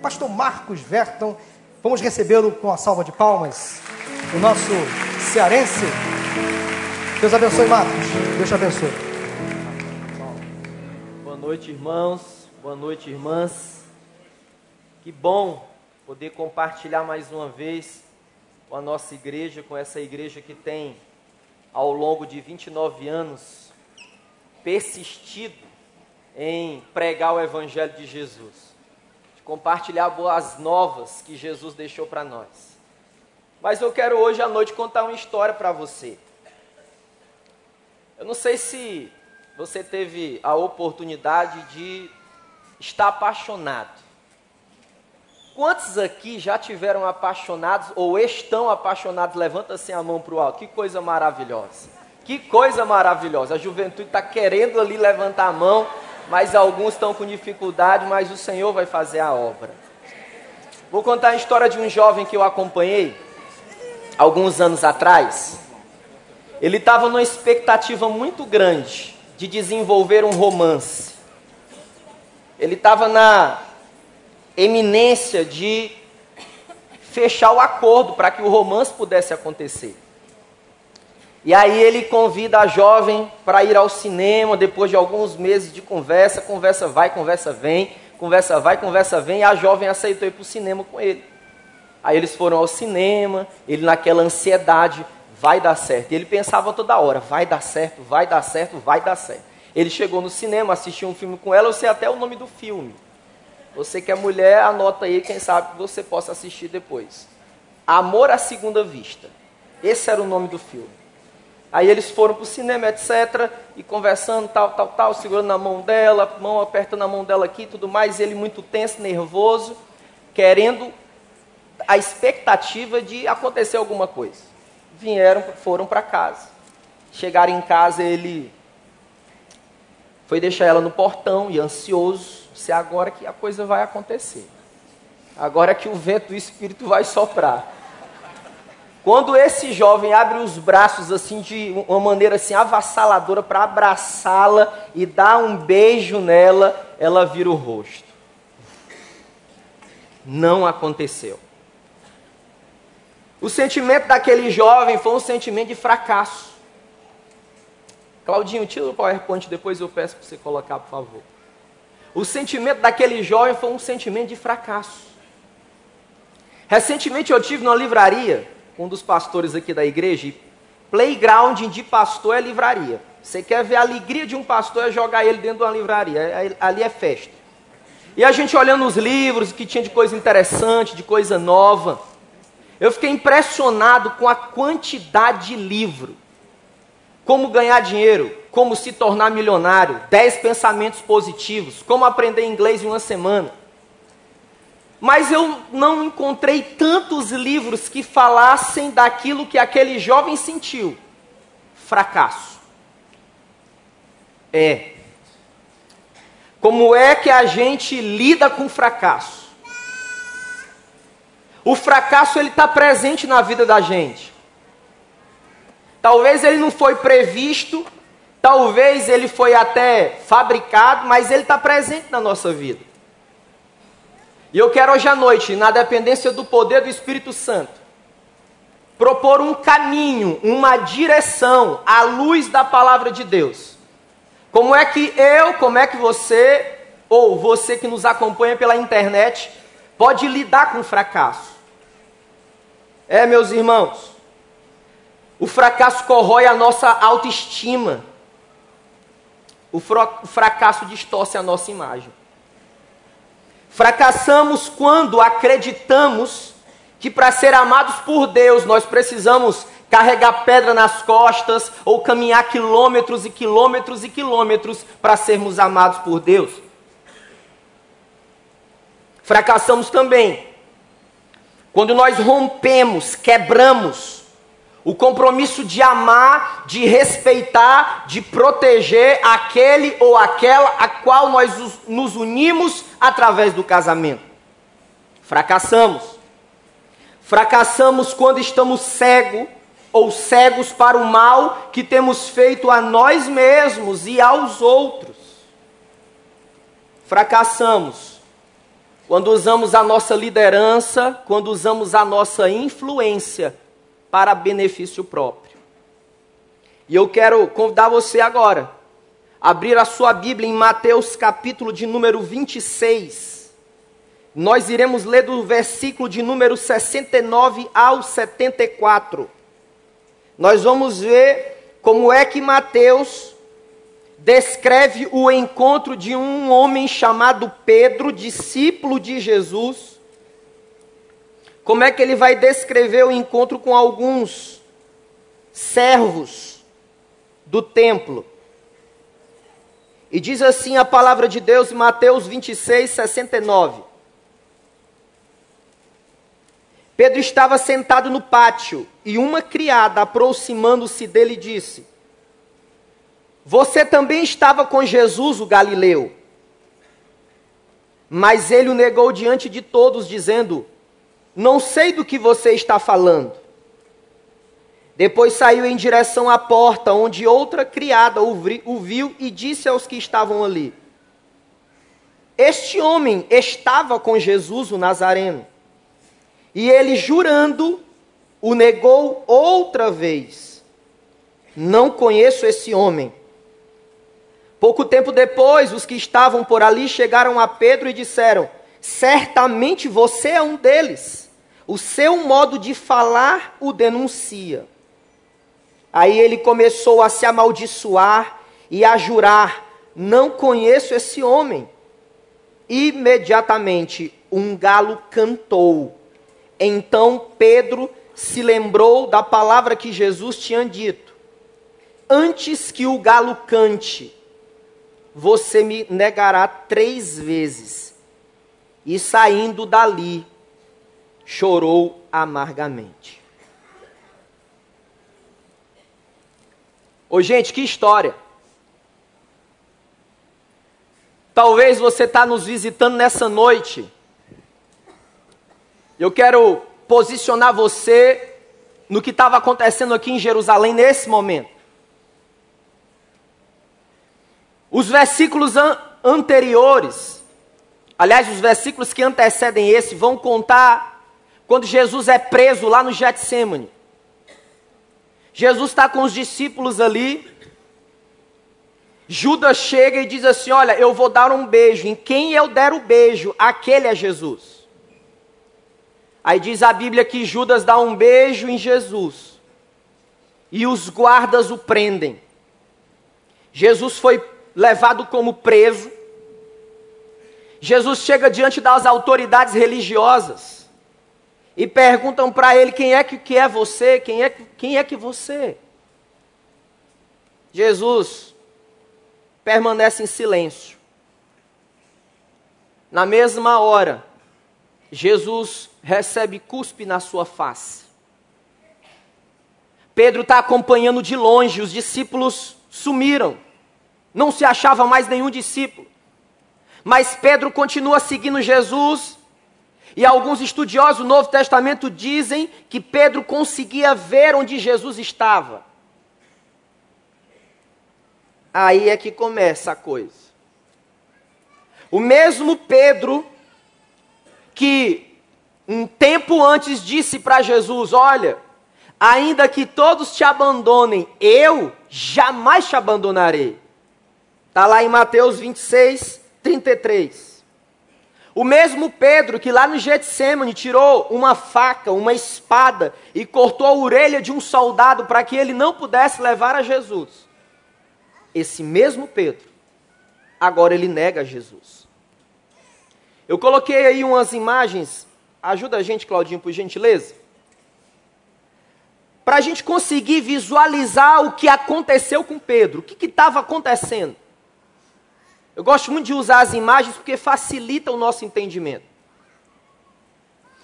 pastor Marcos Verton. Vamos recebê-lo com a salva de palmas. O nosso cearense. Deus abençoe, Marcos. Deus te abençoe. Boa noite, irmãos. Boa noite, irmãs. Que bom poder compartilhar mais uma vez com a nossa igreja, com essa igreja que tem, ao longo de 29 anos, persistido em pregar o Evangelho de Jesus, compartilhar boas novas que Jesus deixou para nós. Mas eu quero hoje à noite contar uma história para você. Eu não sei se você teve a oportunidade de estar apaixonado. Quantos aqui já tiveram apaixonados ou estão apaixonados? Levanta assim a mão para o alto. Que coisa maravilhosa. Que coisa maravilhosa. A juventude está querendo ali levantar a mão, mas alguns estão com dificuldade, mas o Senhor vai fazer a obra. Vou contar a história de um jovem que eu acompanhei alguns anos atrás. Ele estava numa expectativa muito grande de desenvolver um romance. Ele estava na eminência de fechar o acordo para que o romance pudesse acontecer. E aí ele convida a jovem para ir ao cinema, depois de alguns meses de conversa, conversa vai, conversa vem, conversa vai, conversa vem, e a jovem aceitou ir para o cinema com ele. Aí eles foram ao cinema, ele naquela ansiedade, vai dar certo. E ele pensava toda hora, vai dar certo, vai dar certo, vai dar certo. Ele chegou no cinema, assistiu um filme com ela, eu sei até o nome do filme. Você que é mulher, anota aí, quem sabe você possa assistir depois. Amor à Segunda Vista. Esse era o nome do filme. Aí eles foram para o cinema, etc. E conversando, tal, tal, tal, segurando na mão dela, mão apertando a mão dela aqui tudo mais. Ele muito tenso, nervoso, querendo a expectativa de acontecer alguma coisa. Vieram, foram para casa. Chegaram em casa, ele foi deixar ela no portão e ansioso, se agora que a coisa vai acontecer. Agora que o vento do Espírito vai soprar. Quando esse jovem abre os braços assim de uma maneira assim avassaladora para abraçá-la e dar um beijo nela, ela vira o rosto. Não aconteceu. O sentimento daquele jovem foi um sentimento de fracasso. Claudinho, tira o PowerPoint depois eu peço para você colocar, por favor. O sentimento daquele jovem foi um sentimento de fracasso. Recentemente eu tive numa livraria um dos pastores aqui da igreja, playground de pastor é livraria. Você quer ver a alegria de um pastor é jogar ele dentro de uma livraria. É, é, ali é festa. E a gente olhando os livros, que tinha de coisa interessante, de coisa nova. Eu fiquei impressionado com a quantidade de livro. Como ganhar dinheiro, como se tornar milionário, 10 pensamentos positivos, como aprender inglês em uma semana. Mas eu não encontrei tantos livros que falassem daquilo que aquele jovem sentiu: fracasso. É. Como é que a gente lida com fracasso? O fracasso ele está presente na vida da gente. Talvez ele não foi previsto, talvez ele foi até fabricado, mas ele está presente na nossa vida. E eu quero hoje à noite, na dependência do poder do Espírito Santo, propor um caminho, uma direção à luz da palavra de Deus. Como é que eu, como é que você, ou você que nos acompanha pela internet, pode lidar com o fracasso? É, meus irmãos, o fracasso corrói a nossa autoestima. O fracasso distorce a nossa imagem. Fracassamos quando acreditamos que para ser amados por Deus nós precisamos carregar pedra nas costas ou caminhar quilômetros e quilômetros e quilômetros para sermos amados por Deus. Fracassamos também quando nós rompemos, quebramos o compromisso de amar, de respeitar, de proteger aquele ou aquela a qual nós nos unimos através do casamento. Fracassamos. Fracassamos quando estamos cegos ou cegos para o mal que temos feito a nós mesmos e aos outros. Fracassamos quando usamos a nossa liderança, quando usamos a nossa influência para benefício próprio. E eu quero convidar você agora a abrir a sua Bíblia em Mateus capítulo de número 26. Nós iremos ler do versículo de número 69 ao 74. Nós vamos ver como é que Mateus descreve o encontro de um homem chamado Pedro, discípulo de Jesus. Como é que ele vai descrever o encontro com alguns servos do templo? E diz assim a palavra de Deus em Mateus 26, 69. Pedro estava sentado no pátio e uma criada, aproximando-se dele, disse: você também estava com Jesus, o Galileu. Mas ele o negou diante de todos, dizendo: Não sei do que você está falando. Depois saiu em direção à porta, onde outra criada o viu e disse aos que estavam ali: Este homem estava com Jesus, o Nazareno. E ele, jurando, o negou outra vez: Não conheço esse homem. Pouco tempo depois, os que estavam por ali chegaram a Pedro e disseram: Certamente você é um deles. O seu modo de falar o denuncia. Aí ele começou a se amaldiçoar e a jurar: Não conheço esse homem. Imediatamente um galo cantou. Então Pedro se lembrou da palavra que Jesus tinha dito: Antes que o galo cante, você me negará três vezes. E saindo dali, chorou amargamente. Ô, gente, que história. Talvez você está nos visitando nessa noite. Eu quero posicionar você no que estava acontecendo aqui em Jerusalém nesse momento. Os versículos an anteriores, aliás, os versículos que antecedem esse, vão contar quando Jesus é preso lá no Getsemane. Jesus está com os discípulos ali. Judas chega e diz assim: Olha, eu vou dar um beijo. Em quem eu der o beijo, aquele é Jesus. Aí diz a Bíblia que Judas dá um beijo em Jesus. E os guardas o prendem. Jesus foi levado como preso. Jesus chega diante das autoridades religiosas e perguntam para ele quem é que, que é você, quem é, quem é que você. Jesus permanece em silêncio. Na mesma hora, Jesus recebe cuspe na sua face. Pedro está acompanhando de longe, os discípulos sumiram. Não se achava mais nenhum discípulo. Mas Pedro continua seguindo Jesus. E alguns estudiosos do Novo Testamento dizem que Pedro conseguia ver onde Jesus estava. Aí é que começa a coisa. O mesmo Pedro que um tempo antes disse para Jesus: Olha, ainda que todos te abandonem, eu jamais te abandonarei. Está lá em Mateus 26, 33. O mesmo Pedro que lá no Getsemane tirou uma faca, uma espada e cortou a orelha de um soldado para que ele não pudesse levar a Jesus. Esse mesmo Pedro, agora ele nega Jesus. Eu coloquei aí umas imagens, ajuda a gente, Claudinho, por gentileza. Para a gente conseguir visualizar o que aconteceu com Pedro, o que estava acontecendo. Eu gosto muito de usar as imagens porque facilita o nosso entendimento.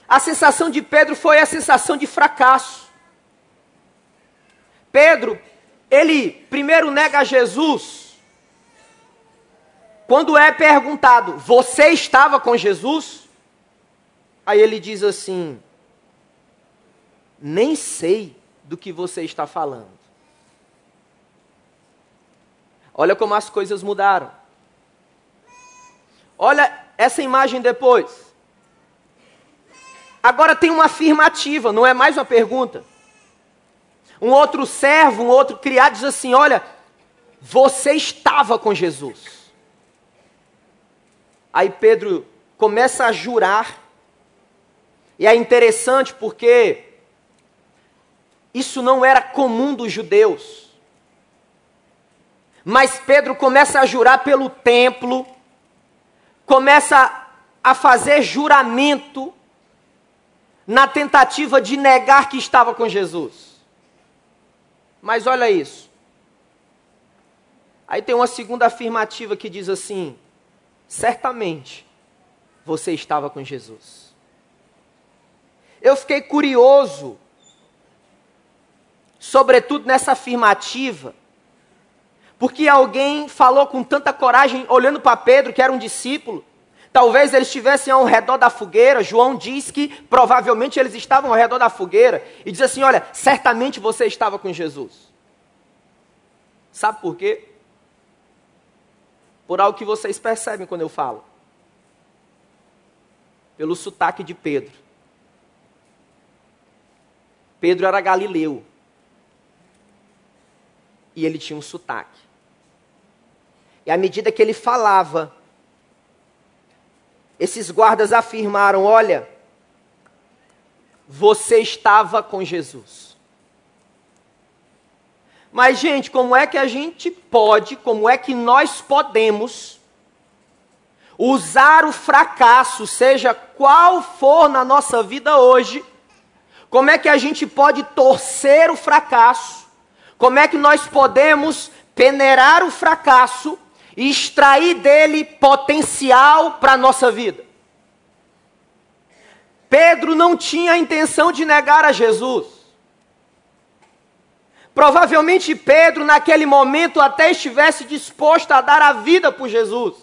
A sensação de Pedro foi a sensação de fracasso. Pedro, ele primeiro nega Jesus. Quando é perguntado, você estava com Jesus? Aí ele diz assim: nem sei do que você está falando. Olha como as coisas mudaram. Olha essa imagem depois. Agora tem uma afirmativa, não é mais uma pergunta. Um outro servo, um outro criado diz assim: Olha, você estava com Jesus. Aí Pedro começa a jurar, e é interessante porque isso não era comum dos judeus. Mas Pedro começa a jurar pelo templo, começa a fazer juramento na tentativa de negar que estava com Jesus. Mas olha isso. Aí tem uma segunda afirmativa que diz assim: certamente você estava com Jesus. Eu fiquei curioso, sobretudo nessa afirmativa, porque alguém falou com tanta coragem, olhando para Pedro, que era um discípulo, Talvez eles estivessem ao redor da fogueira. João diz que provavelmente eles estavam ao redor da fogueira. E diz assim: Olha, certamente você estava com Jesus. Sabe por quê? Por algo que vocês percebem quando eu falo. Pelo sotaque de Pedro. Pedro era galileu. E ele tinha um sotaque. E à medida que ele falava, esses guardas afirmaram: Olha, você estava com Jesus. Mas, gente, como é que a gente pode, como é que nós podemos usar o fracasso, seja qual for na nossa vida hoje, como é que a gente pode torcer o fracasso, como é que nós podemos peneirar o fracasso e extrair dele potencial para a nossa vida. Pedro não tinha a intenção de negar a Jesus. Provavelmente Pedro, naquele momento, até estivesse disposto a dar a vida por Jesus.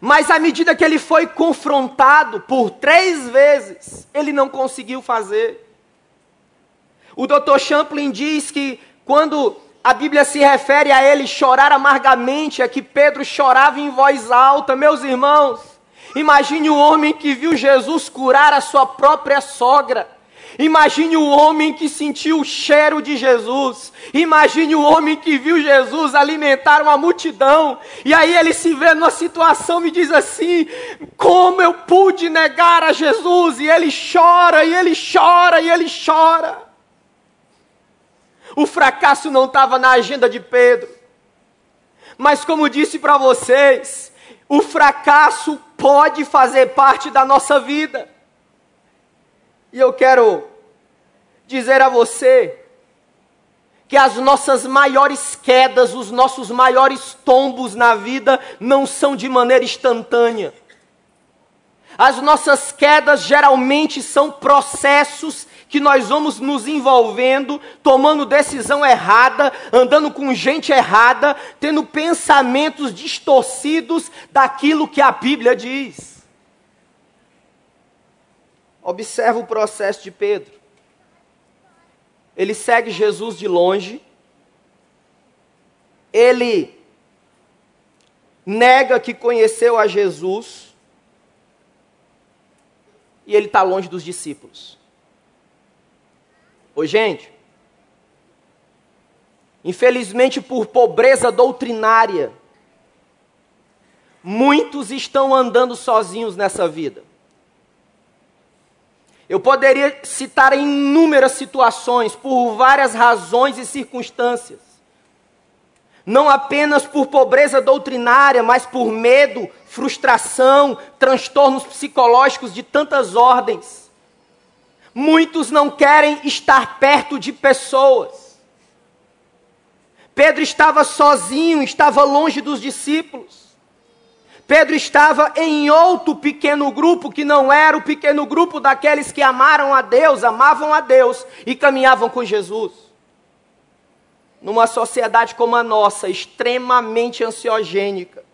Mas à medida que ele foi confrontado por três vezes, ele não conseguiu fazer. O Dr. Champlin diz que quando a Bíblia se refere a ele chorar amargamente, é que Pedro chorava em voz alta. Meus irmãos, imagine o homem que viu Jesus curar a sua própria sogra. Imagine o homem que sentiu o cheiro de Jesus. Imagine o homem que viu Jesus alimentar uma multidão. E aí ele se vê numa situação e diz assim: Como eu pude negar a Jesus? E ele chora, e ele chora, e ele chora. O fracasso não estava na agenda de Pedro. Mas, como disse para vocês, o fracasso pode fazer parte da nossa vida. E eu quero dizer a você que as nossas maiores quedas, os nossos maiores tombos na vida não são de maneira instantânea. As nossas quedas geralmente são processos que nós vamos nos envolvendo, tomando decisão errada, andando com gente errada, tendo pensamentos distorcidos daquilo que a Bíblia diz. Observa o processo de Pedro. Ele segue Jesus de longe, ele nega que conheceu a Jesus, e ele está longe dos discípulos. Ô gente, infelizmente por pobreza doutrinária, muitos estão andando sozinhos nessa vida. Eu poderia citar inúmeras situações, por várias razões e circunstâncias. Não apenas por pobreza doutrinária, mas por medo, frustração, transtornos psicológicos de tantas ordens. Muitos não querem estar perto de pessoas. Pedro estava sozinho, estava longe dos discípulos. Pedro estava em outro pequeno grupo que não era o pequeno grupo daqueles que amaram a Deus, amavam a Deus e caminhavam com Jesus. Numa sociedade como a nossa, extremamente ansiogênica,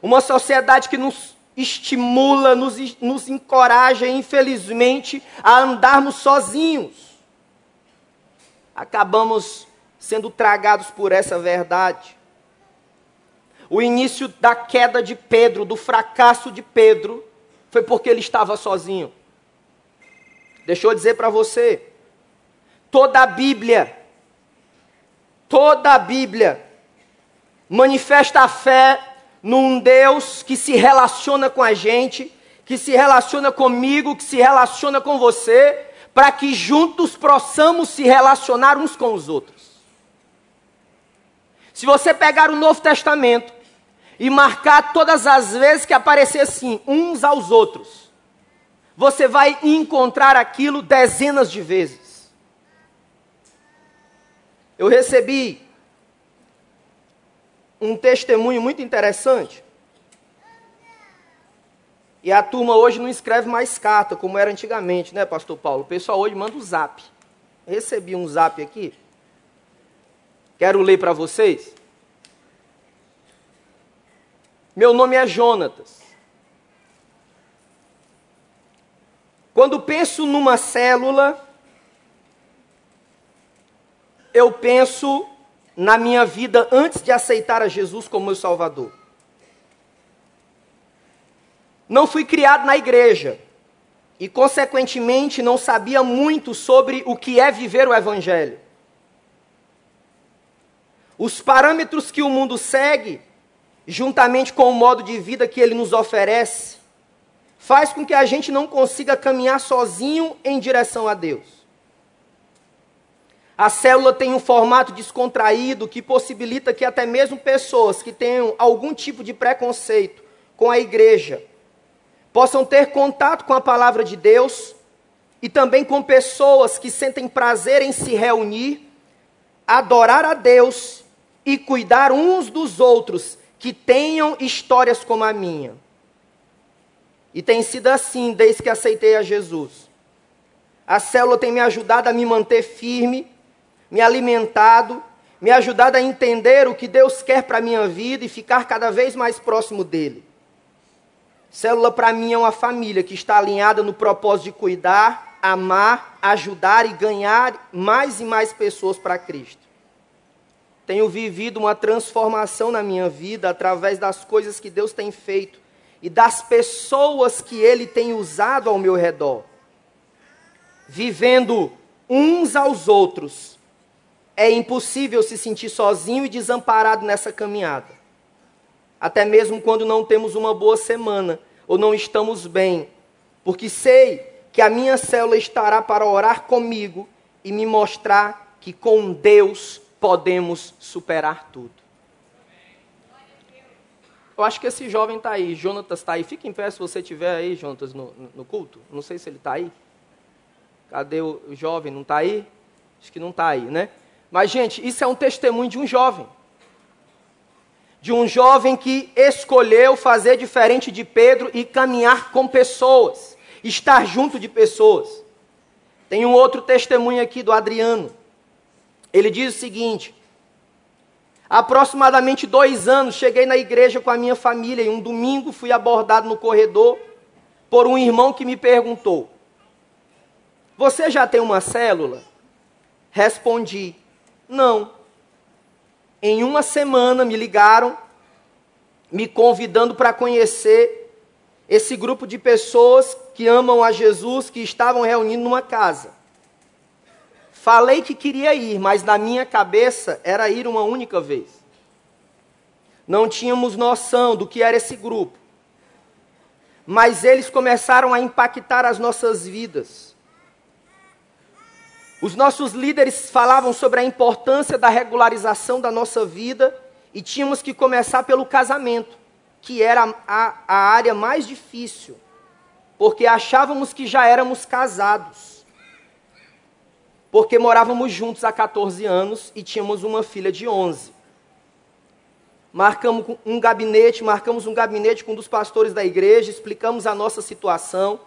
uma sociedade que nos estimula, nos, nos encoraja, infelizmente, a andarmos sozinhos. Acabamos sendo tragados por essa verdade. O início da queda de Pedro, do fracasso de Pedro, foi porque ele estava sozinho. Deixa eu dizer para você, toda a Bíblia, toda a Bíblia manifesta a fé num Deus que se relaciona com a gente, que se relaciona comigo, que se relaciona com você, para que juntos possamos se relacionar uns com os outros. Se você pegar o Novo Testamento e marcar todas as vezes que aparecer assim, uns aos outros, você vai encontrar aquilo dezenas de vezes. Eu recebi um testemunho muito interessante. E a turma hoje não escreve mais carta, como era antigamente, né, pastor Paulo? O pessoal hoje manda o um zap. recebi um zap aqui. Quero ler para vocês. Meu nome é Jonatas. Quando penso numa célula, eu penso na minha vida antes de aceitar a Jesus como meu Salvador. Não fui criado na igreja e, consequentemente, não sabia muito sobre o que é viver o Evangelho. Os parâmetros que o mundo segue, juntamente com o modo de vida que ele nos oferece, faz com que a gente não consiga caminhar sozinho em direção a Deus. A célula tem um formato descontraído que possibilita que até mesmo pessoas que tenham algum tipo de preconceito com a igreja possam ter contato com a palavra de Deus e também com pessoas que sentem prazer em se reunir, adorar a Deus e cuidar uns dos outros que tenham histórias como a minha. E tem sido assim desde que aceitei a Jesus. A célula tem me ajudado a me manter firme me alimentado, me ajudado a entender o que Deus quer para a minha vida e ficar cada vez mais próximo dele. Célula para mim é uma família que está alinhada no propósito de cuidar, amar, ajudar e ganhar mais e mais pessoas para Cristo. Tenho vivido uma transformação na minha vida através das coisas que Deus tem feito e das pessoas que Ele tem usado ao meu redor. Vivendo uns aos outros é impossível se sentir sozinho e desamparado nessa caminhada. Até mesmo quando não temos uma boa semana ou não estamos bem, porque sei que a minha célula estará para orar comigo e me mostrar que com Deus podemos superar tudo. Eu acho que esse jovem está aí, Jonatas está aí. Fique em pé se você estiver aí, Jonatas, no, no culto. Não sei se ele está aí. Cadê o jovem? Não está aí? Acho que não está aí, né? Mas, gente, isso é um testemunho de um jovem. De um jovem que escolheu fazer diferente de Pedro e caminhar com pessoas, estar junto de pessoas. Tem um outro testemunho aqui do Adriano. Ele diz o seguinte: aproximadamente dois anos cheguei na igreja com a minha família e um domingo fui abordado no corredor por um irmão que me perguntou: Você já tem uma célula? Respondi: não. Em uma semana me ligaram, me convidando para conhecer esse grupo de pessoas que amam a Jesus, que estavam reunindo numa casa. Falei que queria ir, mas na minha cabeça era ir uma única vez. Não tínhamos noção do que era esse grupo. Mas eles começaram a impactar as nossas vidas. Os nossos líderes falavam sobre a importância da regularização da nossa vida e tínhamos que começar pelo casamento, que era a, a área mais difícil, porque achávamos que já éramos casados. Porque morávamos juntos há 14 anos e tínhamos uma filha de 11. Marcamos um gabinete, marcamos um gabinete com um dos pastores da igreja, explicamos a nossa situação,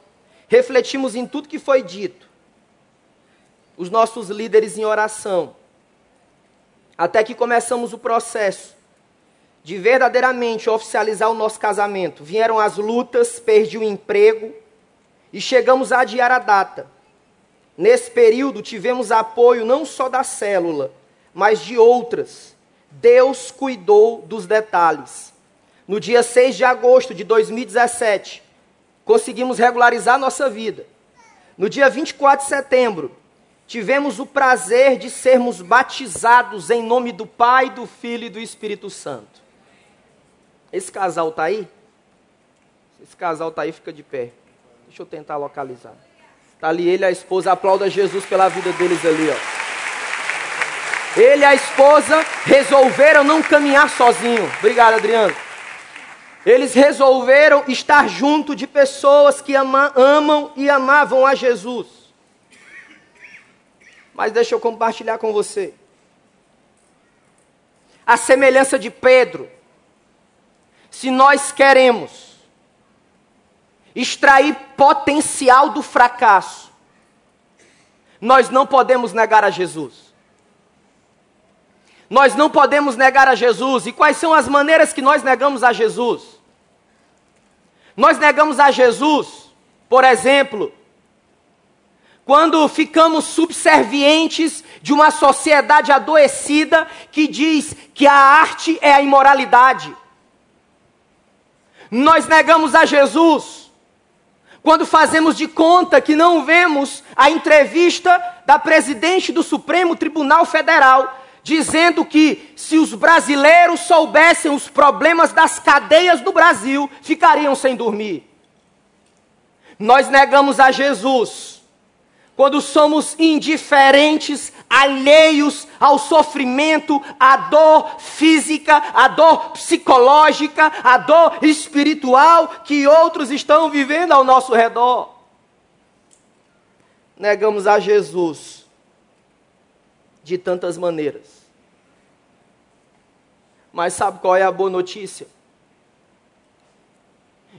refletimos em tudo que foi dito os nossos líderes em oração, até que começamos o processo de verdadeiramente oficializar o nosso casamento. Vieram as lutas, perdi o emprego e chegamos a adiar a data. Nesse período tivemos apoio não só da célula, mas de outras. Deus cuidou dos detalhes. No dia 6 de agosto de 2017, conseguimos regularizar nossa vida. no dia 24 de setembro, tivemos o prazer de sermos batizados em nome do Pai, do Filho e do Espírito Santo. Esse casal está aí? Esse casal está aí, fica de pé. Deixa eu tentar localizar. Está ali ele e a esposa, aplauda Jesus pela vida deles ali, ó. Ele e a esposa resolveram não caminhar sozinho. Obrigado, Adriano. Eles resolveram estar junto de pessoas que ama, amam e amavam a Jesus. Mas deixa eu compartilhar com você. A semelhança de Pedro, se nós queremos extrair potencial do fracasso, nós não podemos negar a Jesus. Nós não podemos negar a Jesus. E quais são as maneiras que nós negamos a Jesus? Nós negamos a Jesus, por exemplo, quando ficamos subservientes de uma sociedade adoecida que diz que a arte é a imoralidade. Nós negamos a Jesus quando fazemos de conta que não vemos a entrevista da presidente do Supremo Tribunal Federal, dizendo que se os brasileiros soubessem os problemas das cadeias do Brasil, ficariam sem dormir. Nós negamos a Jesus quando somos indiferentes, alheios ao sofrimento, à dor física, à dor psicológica, à dor espiritual que outros estão vivendo ao nosso redor. Negamos a Jesus de tantas maneiras. Mas sabe qual é a boa notícia?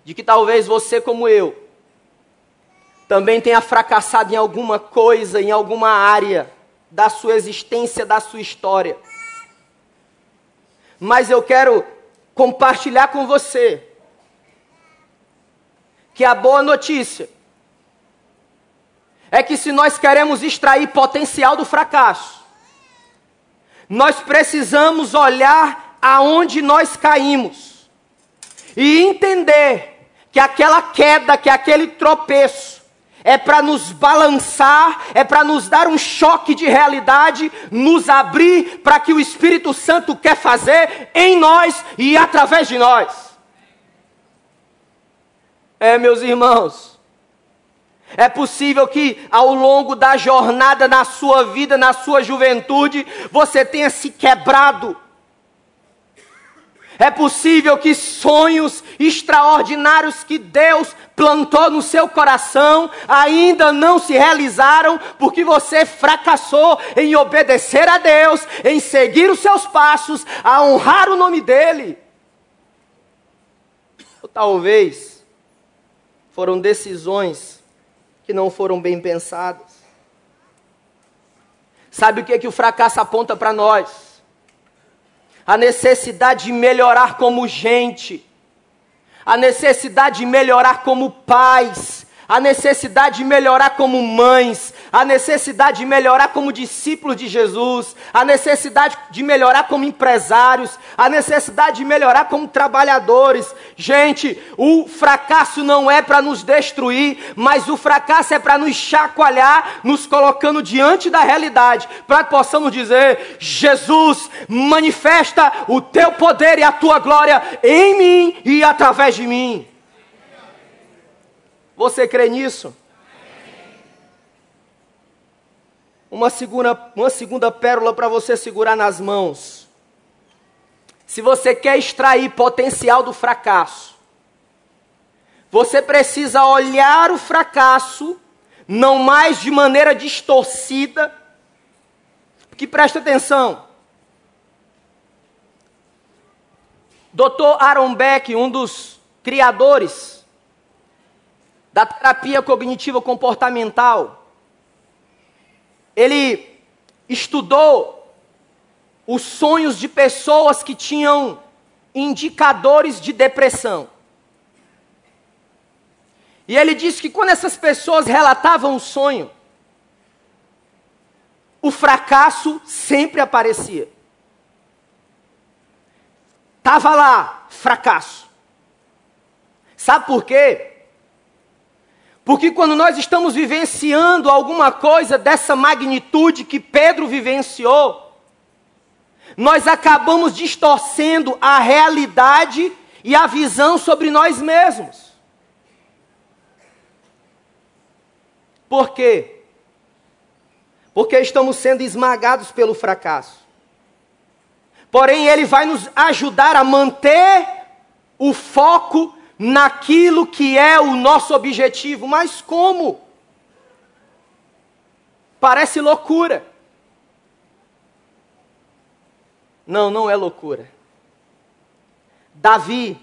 De que talvez você, como eu, também tenha fracassado em alguma coisa, em alguma área da sua existência, da sua história. Mas eu quero compartilhar com você que a boa notícia é que se nós queremos extrair potencial do fracasso, nós precisamos olhar aonde nós caímos e entender que aquela queda, que aquele tropeço, é para nos balançar, é para nos dar um choque de realidade, nos abrir para que o Espírito Santo quer fazer em nós e através de nós. É, meus irmãos, é possível que ao longo da jornada na sua vida, na sua juventude, você tenha se quebrado é possível que sonhos extraordinários que Deus plantou no seu coração ainda não se realizaram porque você fracassou em obedecer a Deus, em seguir os seus passos, a honrar o nome dEle. Ou talvez foram decisões que não foram bem pensadas. Sabe o que, é que o fracasso aponta para nós? A necessidade de melhorar como gente, a necessidade de melhorar como pais, a necessidade de melhorar como mães, a necessidade de melhorar como discípulos de Jesus, a necessidade de melhorar como empresários, a necessidade de melhorar como trabalhadores. Gente, o fracasso não é para nos destruir, mas o fracasso é para nos chacoalhar, nos colocando diante da realidade, para que possamos dizer: Jesus, manifesta o teu poder e a tua glória em mim e através de mim. Você crê nisso? Uma segunda, uma segunda pérola para você segurar nas mãos. Se você quer extrair potencial do fracasso, você precisa olhar o fracasso não mais de maneira distorcida, porque presta atenção. Dr. Aaron Beck, um dos criadores da terapia cognitiva comportamental, ele estudou os sonhos de pessoas que tinham indicadores de depressão. E ele disse que quando essas pessoas relatavam o sonho, o fracasso sempre aparecia. Estava lá, fracasso. Sabe por quê? Porque quando nós estamos vivenciando alguma coisa dessa magnitude que Pedro vivenciou, nós acabamos distorcendo a realidade e a visão sobre nós mesmos. Por quê? Porque estamos sendo esmagados pelo fracasso. Porém, ele vai nos ajudar a manter o foco naquilo que é o nosso objetivo. Mas como? Parece loucura. Não, não é loucura. Davi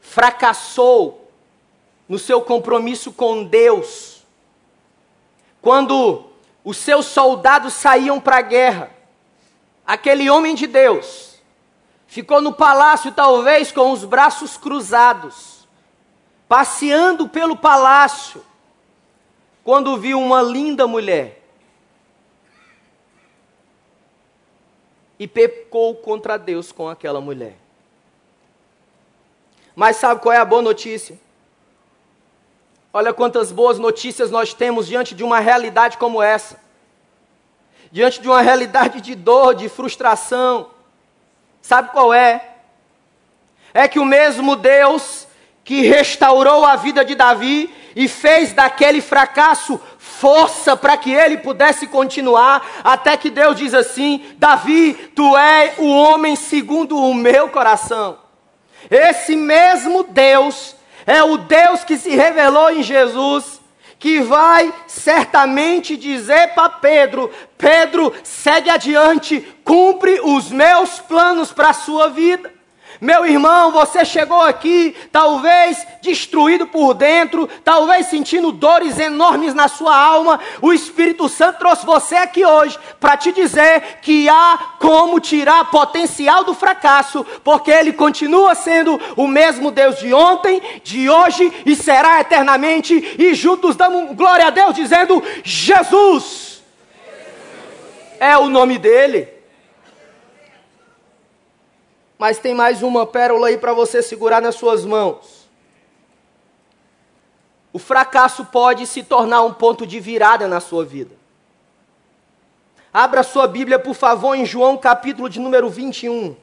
fracassou no seu compromisso com Deus. Quando os seus soldados saíam para a guerra, aquele homem de Deus ficou no palácio, talvez com os braços cruzados, passeando pelo palácio, quando viu uma linda mulher. E pecou contra Deus com aquela mulher. Mas sabe qual é a boa notícia? Olha quantas boas notícias nós temos diante de uma realidade como essa. Diante de uma realidade de dor, de frustração. Sabe qual é? É que o mesmo Deus que restaurou a vida de Davi e fez daquele fracasso força para que ele pudesse continuar, até que Deus diz assim: Davi, tu és o homem segundo o meu coração. Esse mesmo Deus é o Deus que se revelou em Jesus, que vai certamente dizer para Pedro: Pedro, segue adiante, cumpre os meus planos para a sua vida. Meu irmão, você chegou aqui, talvez destruído por dentro, talvez sentindo dores enormes na sua alma. O Espírito Santo trouxe você aqui hoje para te dizer que há como tirar potencial do fracasso, porque Ele continua sendo o mesmo Deus de ontem, de hoje e será eternamente. E juntos damos glória a Deus, dizendo: Jesus é o nome dEle. Mas tem mais uma pérola aí para você segurar nas suas mãos. O fracasso pode se tornar um ponto de virada na sua vida. Abra sua Bíblia, por favor, em João capítulo de número 21.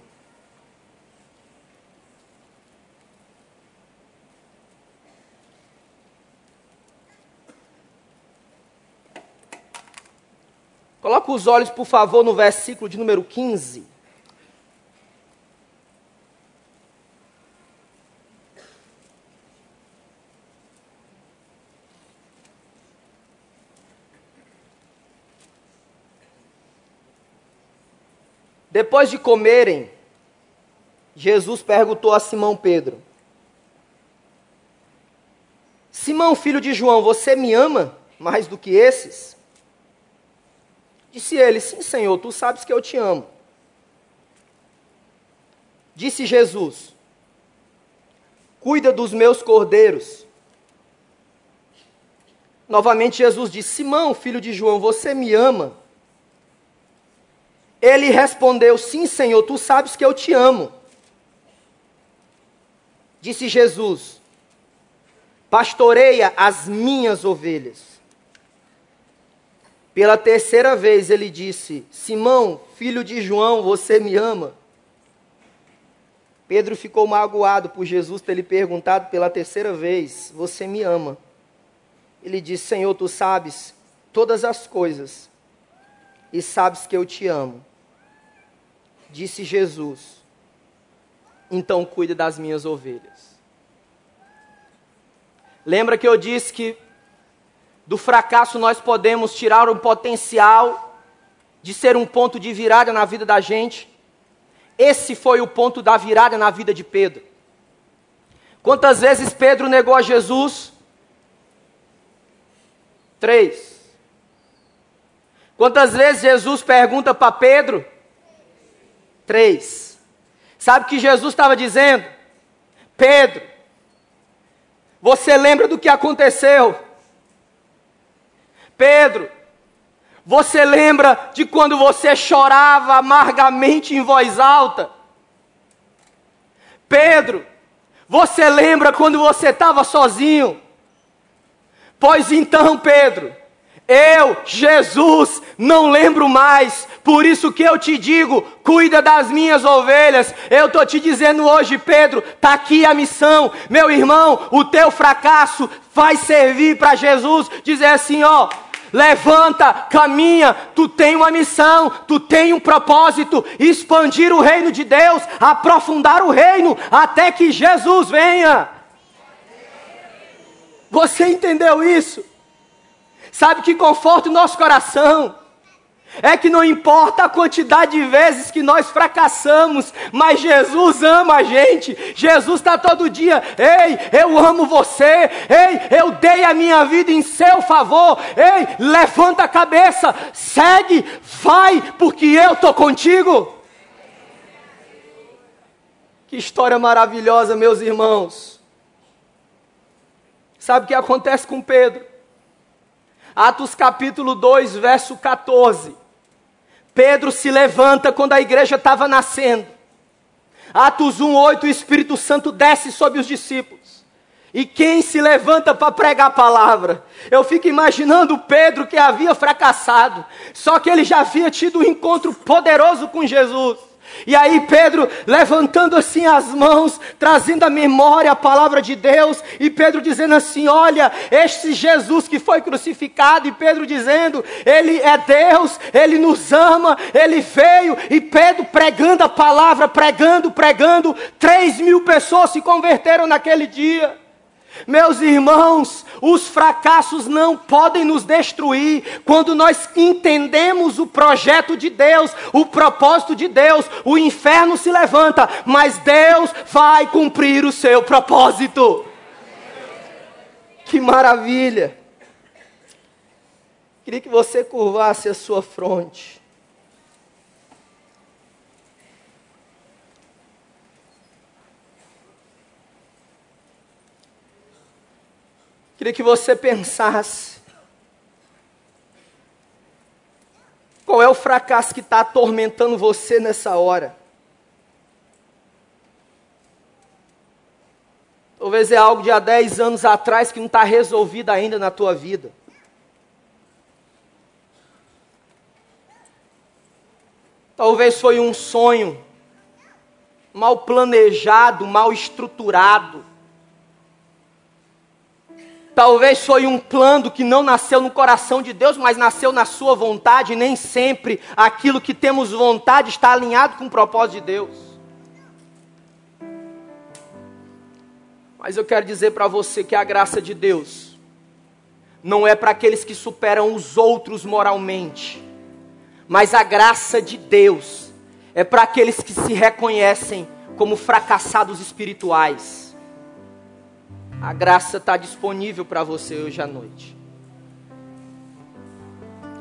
Coloque os olhos, por favor, no versículo de número 15. Depois de comerem, Jesus perguntou a Simão Pedro: Simão, filho de João, você me ama mais do que esses? Disse ele: Sim, Senhor, tu sabes que eu te amo. Disse Jesus: Cuida dos meus cordeiros. Novamente Jesus disse: Simão, filho de João, você me ama ele respondeu: Sim, Senhor, tu sabes que eu te amo. Disse Jesus: Pastoreia as minhas ovelhas. Pela terceira vez ele disse: Simão, filho de João, você me ama? Pedro ficou magoado por Jesus ter lhe perguntado pela terceira vez: Você me ama? Ele disse: Senhor, tu sabes todas as coisas e sabes que eu te amo. Disse Jesus: Então cuide das minhas ovelhas. Lembra que eu disse que do fracasso nós podemos tirar um potencial de ser um ponto de virada na vida da gente? Esse foi o ponto da virada na vida de Pedro. Quantas vezes Pedro negou a Jesus? Três. Quantas vezes Jesus pergunta para Pedro? Três. Sabe o que Jesus estava dizendo? Pedro, você lembra do que aconteceu? Pedro, você lembra de quando você chorava amargamente em voz alta? Pedro, você lembra quando você estava sozinho? Pois então, Pedro, eu, Jesus, não lembro mais. Por isso que eu te digo, cuida das minhas ovelhas. Eu estou te dizendo hoje, Pedro, está aqui a missão. Meu irmão, o teu fracasso vai servir para Jesus dizer assim: ó, levanta, caminha, tu tem uma missão, tu tem um propósito, expandir o reino de Deus, aprofundar o reino, até que Jesus venha. Você entendeu isso? Sabe que conforta o nosso coração? É que não importa a quantidade de vezes que nós fracassamos, mas Jesus ama a gente. Jesus está todo dia, ei, eu amo você, ei, eu dei a minha vida em seu favor, ei, levanta a cabeça, segue, vai, porque eu estou contigo. Que história maravilhosa, meus irmãos. Sabe o que acontece com Pedro? Atos capítulo 2, verso 14. Pedro se levanta quando a igreja estava nascendo. Atos 1, 8, o Espírito Santo desce sobre os discípulos. E quem se levanta para pregar a palavra? Eu fico imaginando Pedro que havia fracassado, só que ele já havia tido um encontro poderoso com Jesus. E aí Pedro levantando assim as mãos, trazendo à memória a palavra de Deus, e Pedro dizendo assim: "Olha, este Jesus que foi crucificado", e Pedro dizendo: "Ele é Deus, ele nos ama, ele veio", e Pedro pregando a palavra, pregando, pregando, três mil pessoas se converteram naquele dia. Meus irmãos, os fracassos não podem nos destruir quando nós entendemos o projeto de Deus, o propósito de Deus. O inferno se levanta, mas Deus vai cumprir o seu propósito. Que maravilha! Queria que você curvasse a sua fronte. Queria que você pensasse. Qual é o fracasso que está atormentando você nessa hora? Talvez é algo de há 10 anos atrás que não está resolvido ainda na tua vida. Talvez foi um sonho mal planejado, mal estruturado Talvez foi um plano que não nasceu no coração de Deus, mas nasceu na sua vontade. Nem sempre aquilo que temos vontade está alinhado com o propósito de Deus. Mas eu quero dizer para você que a graça de Deus não é para aqueles que superam os outros moralmente, mas a graça de Deus é para aqueles que se reconhecem como fracassados espirituais a graça está disponível para você hoje à noite.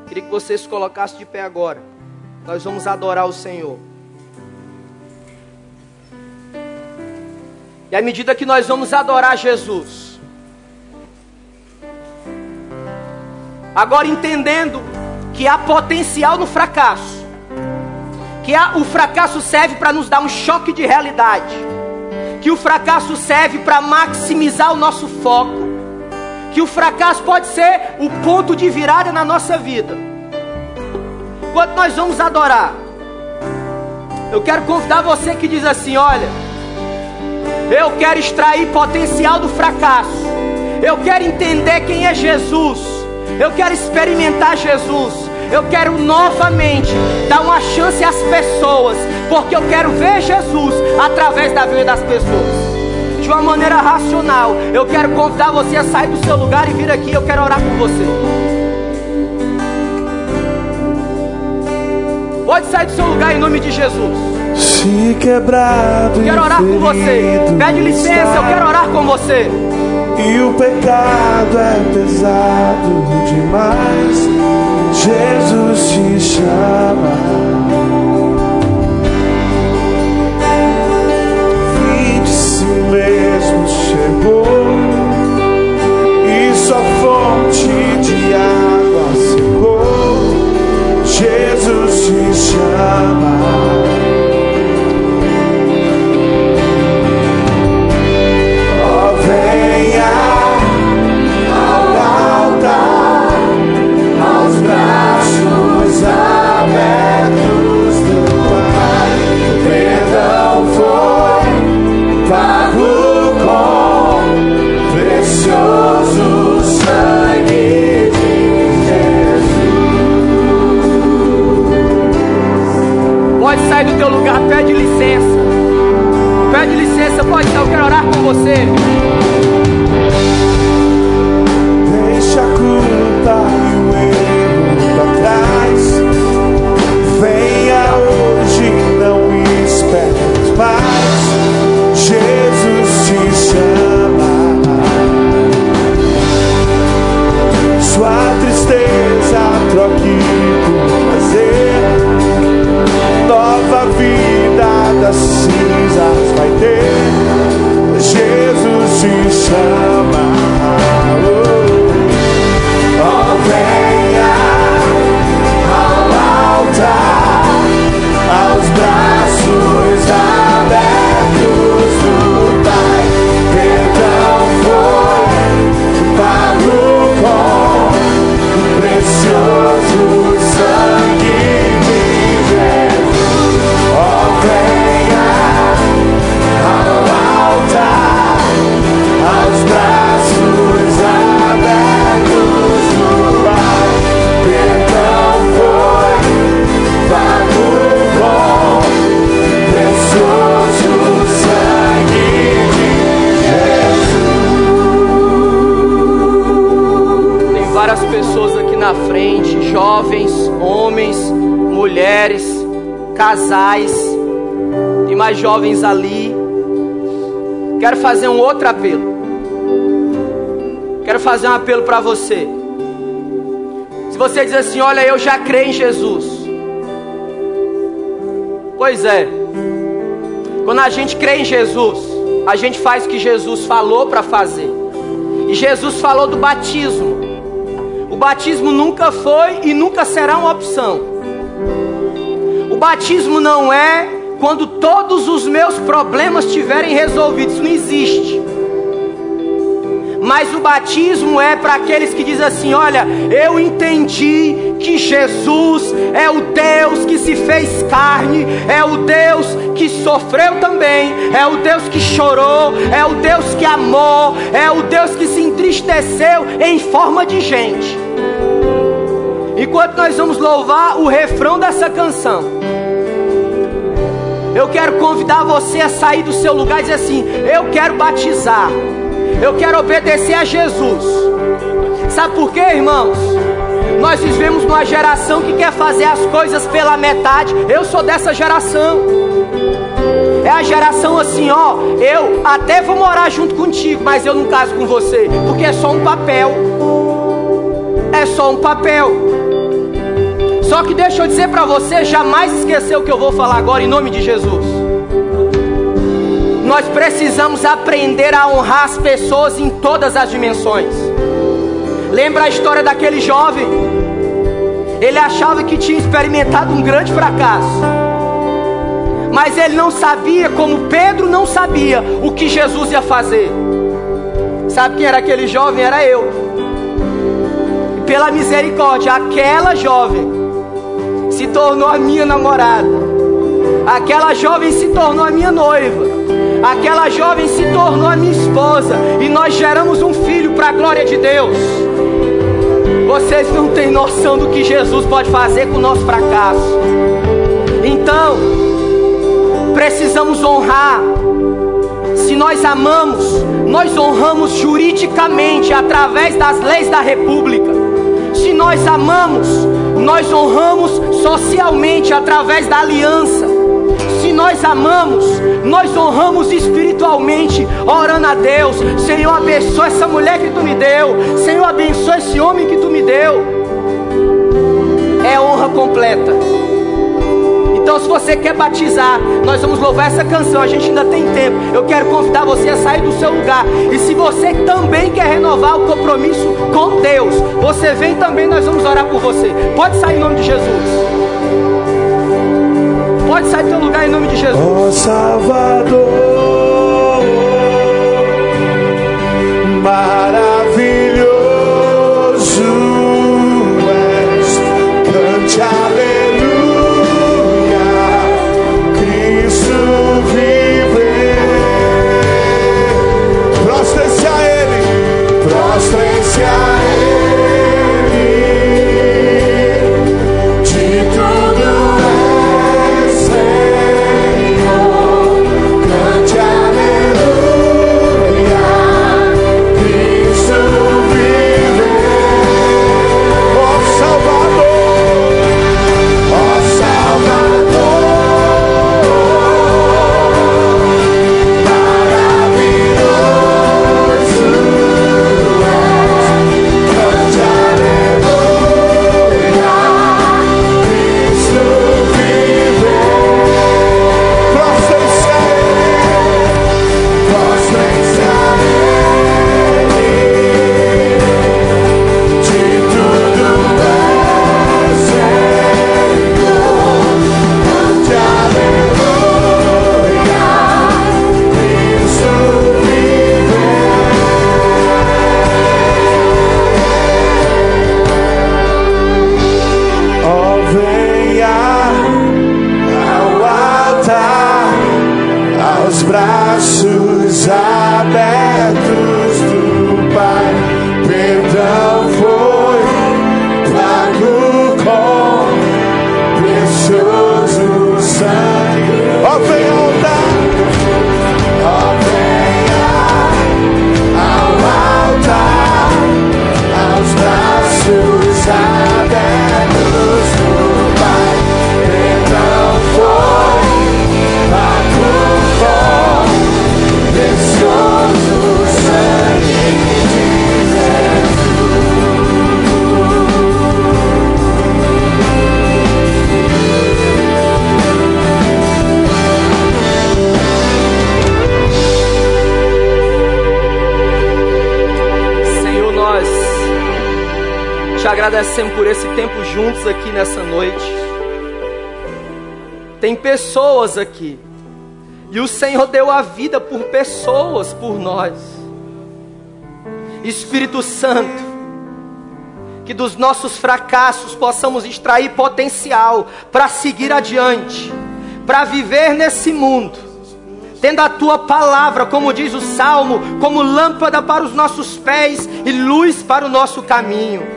Queria que você se colocasse de pé agora. Nós vamos adorar o Senhor. E à medida que nós vamos adorar Jesus, agora entendendo que há potencial no fracasso, que há, o fracasso serve para nos dar um choque de realidade que o fracasso serve para maximizar o nosso foco, que o fracasso pode ser o ponto de virada na nossa vida. Quando nós vamos adorar, eu quero convidar você que diz assim: olha, eu quero extrair potencial do fracasso, eu quero entender quem é Jesus, eu quero experimentar Jesus. Eu quero novamente dar uma chance às pessoas, porque eu quero ver Jesus através da vida das pessoas. De uma maneira racional, eu quero convidar você a sair do seu lugar e vir aqui. Eu quero orar com você. Pode sair do seu lugar em nome de Jesus. Se quebrado. Eu quero orar com você. Pede licença, eu quero orar com você. E o pecado é pesado demais. Jesus te chama. Fim de si mesmo chegou e sua fonte de água secou. Jesus te chama. licença. Pede licença, pode estar, eu quero orar com você. Deixa a culpa e o erro pra trás. Venha hoje, não espere mais. Jesus te chama. Sua tristeza troque. Jovens ali. Quero fazer um outro apelo. Quero fazer um apelo para você. Se você diz assim, olha, eu já creio em Jesus. Pois é. Quando a gente crê em Jesus, a gente faz o que Jesus falou para fazer. E Jesus falou do batismo. O batismo nunca foi e nunca será uma opção. O batismo não é quando todos os meus problemas estiverem resolvidos. Isso não existe. Mas o batismo é para aqueles que dizem assim: Olha, eu entendi que Jesus é o Deus que se fez carne, é o Deus que sofreu também, é o Deus que chorou, é o Deus que amou, é o Deus que se entristeceu em forma de gente. Enquanto nós vamos louvar o refrão dessa canção, eu quero convidar você a sair do seu lugar e dizer assim: Eu quero batizar. Eu quero obedecer a Jesus. Sabe por quê, irmãos? Nós vivemos numa geração que quer fazer as coisas pela metade. Eu sou dessa geração. É a geração assim, ó. Eu até vou morar junto contigo, mas eu não caso com você, porque é só um papel. É só um papel. Só que deixa eu dizer para você, jamais esquecer o que eu vou falar agora em nome de Jesus. Nós precisamos aprender a honrar as pessoas em todas as dimensões. Lembra a história daquele jovem? Ele achava que tinha experimentado um grande fracasso. Mas ele não sabia, como Pedro não sabia, o que Jesus ia fazer. Sabe quem era aquele jovem? Era eu. E pela misericórdia, aquela jovem se tornou a minha namorada. Aquela jovem se tornou a minha noiva. Aquela jovem se tornou a minha esposa e nós geramos um filho para a glória de Deus. Vocês não têm noção do que Jesus pode fazer com o nosso fracasso. Então, precisamos honrar. Se nós amamos, nós honramos juridicamente através das leis da República. Se nós amamos, nós honramos socialmente através da aliança se nós amamos, nós honramos espiritualmente, orando a Deus. Senhor, abençoa essa mulher que tu me deu. Senhor, abençoa esse homem que tu me deu. É honra completa. Então, se você quer batizar, nós vamos louvar essa canção. A gente ainda tem tempo. Eu quero convidar você a sair do seu lugar. E se você também quer renovar o compromisso com Deus, você vem também, nós vamos orar por você. Pode sair em nome de Jesus. Pode sair do teu lugar em nome de Jesus. Oh, Salvador, soon. Agradecemos por esse tempo juntos aqui nessa noite. Tem pessoas aqui. E o Senhor deu a vida por pessoas, por nós. Espírito Santo, que dos nossos fracassos possamos extrair potencial para seguir adiante, para viver nesse mundo, tendo a tua palavra, como diz o salmo, como lâmpada para os nossos pés e luz para o nosso caminho.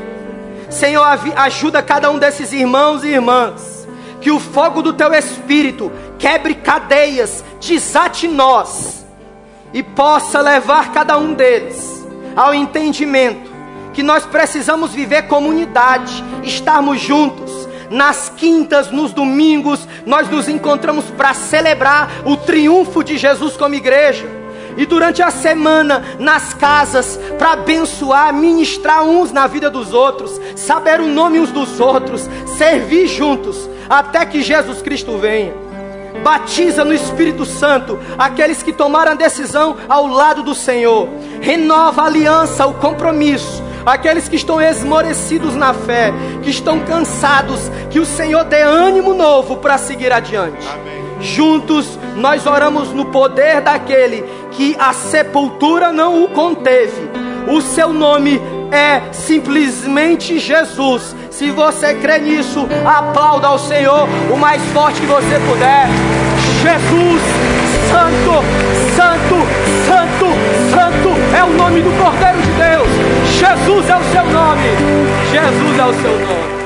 Senhor, ajuda cada um desses irmãos e irmãs, que o fogo do teu espírito quebre cadeias, desate nós e possa levar cada um deles ao entendimento que nós precisamos viver comunidade, estarmos juntos. Nas quintas, nos domingos, nós nos encontramos para celebrar o triunfo de Jesus como igreja. E durante a semana, nas casas, para abençoar, ministrar uns na vida dos outros, saber o nome uns dos outros, servir juntos, até que Jesus Cristo venha batiza no Espírito Santo aqueles que tomaram a decisão ao lado do Senhor, renova a aliança, o compromisso, aqueles que estão esmorecidos na fé, que estão cansados, que o Senhor dê ânimo novo para seguir adiante. Amém. Juntos nós oramos no poder daquele que a sepultura não o conteve. O seu nome é simplesmente Jesus. Se você crê nisso, aplauda ao Senhor o mais forte que você puder. Jesus, Santo, Santo, Santo, Santo é o nome do Cordeiro de Deus. Jesus é o seu nome. Jesus é o seu nome.